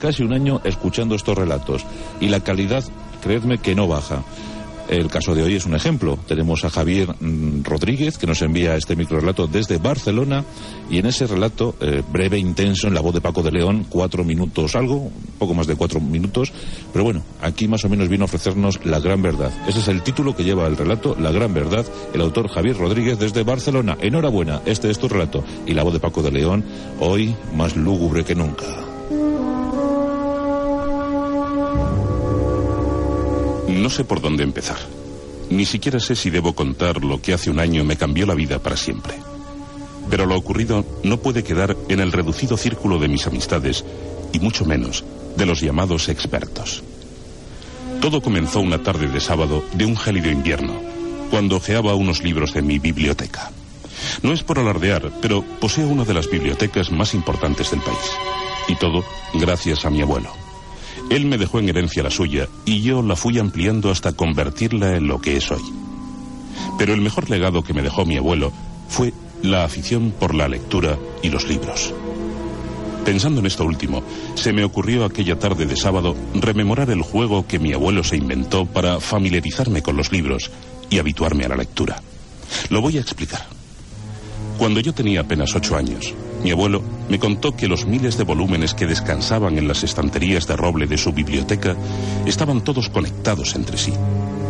Casi un año escuchando estos relatos y la calidad, creedme que no baja. El caso de hoy es un ejemplo. Tenemos a Javier mm, Rodríguez que nos envía este microrelato desde Barcelona y en ese relato, eh, breve, intenso, en la voz de Paco de León, cuatro minutos algo, poco más de cuatro minutos, pero bueno, aquí más o menos vino a ofrecernos la gran verdad. Ese es el título que lleva el relato, La gran verdad, el autor Javier Rodríguez desde Barcelona. Enhorabuena, este es tu relato y la voz de Paco de León, hoy más lúgubre que nunca. No sé por dónde empezar. Ni siquiera sé si debo contar lo que hace un año me cambió la vida para siempre. Pero lo ocurrido no puede quedar en el reducido círculo de mis amistades, y mucho menos de los llamados expertos. Todo comenzó una tarde de sábado de un gélido invierno, cuando ojeaba unos libros de mi biblioteca. No es por alardear, pero poseo una de las bibliotecas más importantes del país. Y todo gracias a mi abuelo. Él me dejó en herencia la suya y yo la fui ampliando hasta convertirla en lo que es hoy. Pero el mejor legado que me dejó mi abuelo fue la afición por la lectura y los libros. Pensando en esto último, se me ocurrió aquella tarde de sábado rememorar el juego que mi abuelo se inventó para familiarizarme con los libros y habituarme a la lectura. Lo voy a explicar. Cuando yo tenía apenas ocho años, mi abuelo me contó que los miles de volúmenes que descansaban en las estanterías de roble de su biblioteca estaban todos conectados entre sí.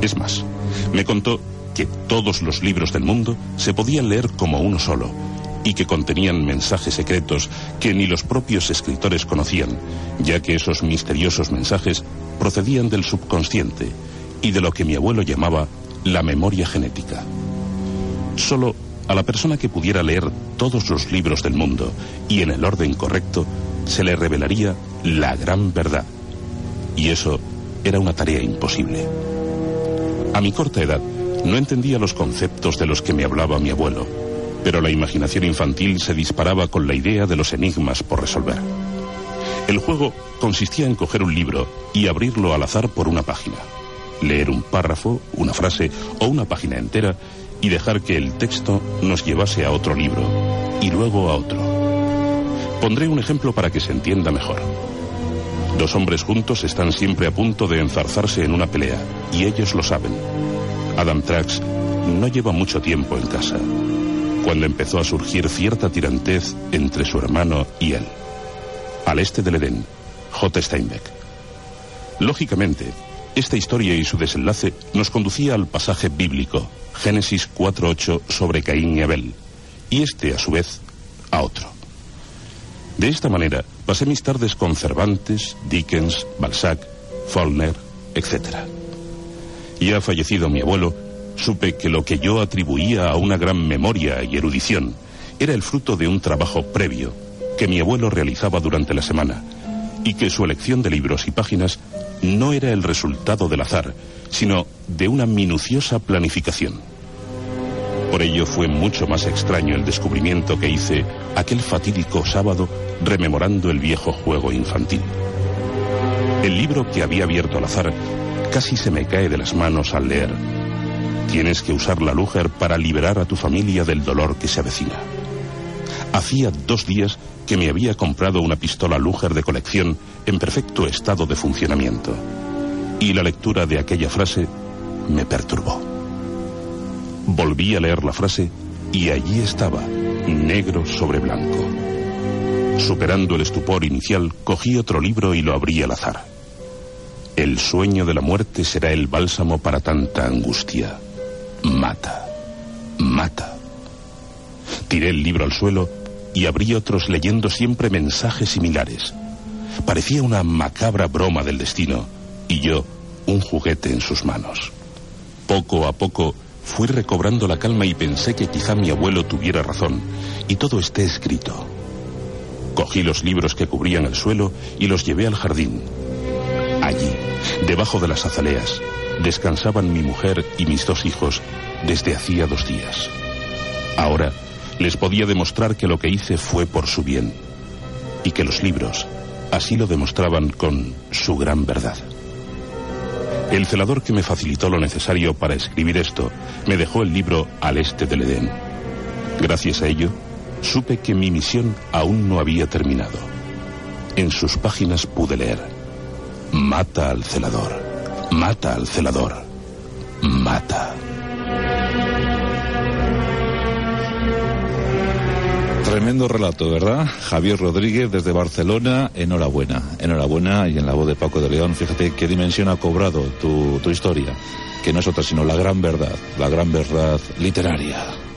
Es más, me contó que todos los libros del mundo se podían leer como uno solo y que contenían mensajes secretos que ni los propios escritores conocían, ya que esos misteriosos mensajes procedían del subconsciente y de lo que mi abuelo llamaba la memoria genética. Solo a la persona que pudiera leer todos los libros del mundo y en el orden correcto, se le revelaría la gran verdad. Y eso era una tarea imposible. A mi corta edad, no entendía los conceptos de los que me hablaba mi abuelo, pero la imaginación infantil se disparaba con la idea de los enigmas por resolver. El juego consistía en coger un libro y abrirlo al azar por una página, leer un párrafo, una frase o una página entera y dejar que el texto nos llevase a otro libro y luego a otro. Pondré un ejemplo para que se entienda mejor. Dos hombres juntos están siempre a punto de enzarzarse en una pelea y ellos lo saben. Adam Trax no lleva mucho tiempo en casa, cuando empezó a surgir cierta tirantez entre su hermano y él. Al este del Edén, J. Steinbeck. Lógicamente, esta historia y su desenlace nos conducía al pasaje bíblico, Génesis 4.8 sobre Caín y Abel, y este, a su vez, a otro. De esta manera, pasé mis tardes con Cervantes, Dickens, Balzac, Faulkner, etc. Ya fallecido mi abuelo, supe que lo que yo atribuía a una gran memoria y erudición era el fruto de un trabajo previo que mi abuelo realizaba durante la semana y que su elección de libros y páginas no era el resultado del azar, sino de una minuciosa planificación. Por ello fue mucho más extraño el descubrimiento que hice aquel fatídico sábado rememorando el viejo juego infantil. El libro que había abierto al azar casi se me cae de las manos al leer. Tienes que usar la Luger para liberar a tu familia del dolor que se avecina. Hacía dos días que me había comprado una pistola Luger de colección en perfecto estado de funcionamiento. Y la lectura de aquella frase me perturbó. Volví a leer la frase y allí estaba, negro sobre blanco. Superando el estupor inicial, cogí otro libro y lo abrí al azar. El sueño de la muerte será el bálsamo para tanta angustia. Mata, mata. Tiré el libro al suelo y abrí otros leyendo siempre mensajes similares. Parecía una macabra broma del destino y yo un juguete en sus manos. Poco a poco fui recobrando la calma y pensé que quizá mi abuelo tuviera razón y todo esté escrito. Cogí los libros que cubrían el suelo y los llevé al jardín. Allí, debajo de las azaleas, descansaban mi mujer y mis dos hijos desde hacía dos días. Ahora les podía demostrar que lo que hice fue por su bien y que los libros así lo demostraban con su gran verdad. El celador que me facilitó lo necesario para escribir esto me dejó el libro al este del Edén. Gracias a ello, supe que mi misión aún no había terminado. En sus páginas pude leer, mata al celador, mata al celador, mata. Tremendo relato, ¿verdad? Javier Rodríguez desde Barcelona, enhorabuena, enhorabuena y en la voz de Paco de León, fíjate qué dimensión ha cobrado tu, tu historia, que no es otra sino la gran verdad, la gran verdad literaria.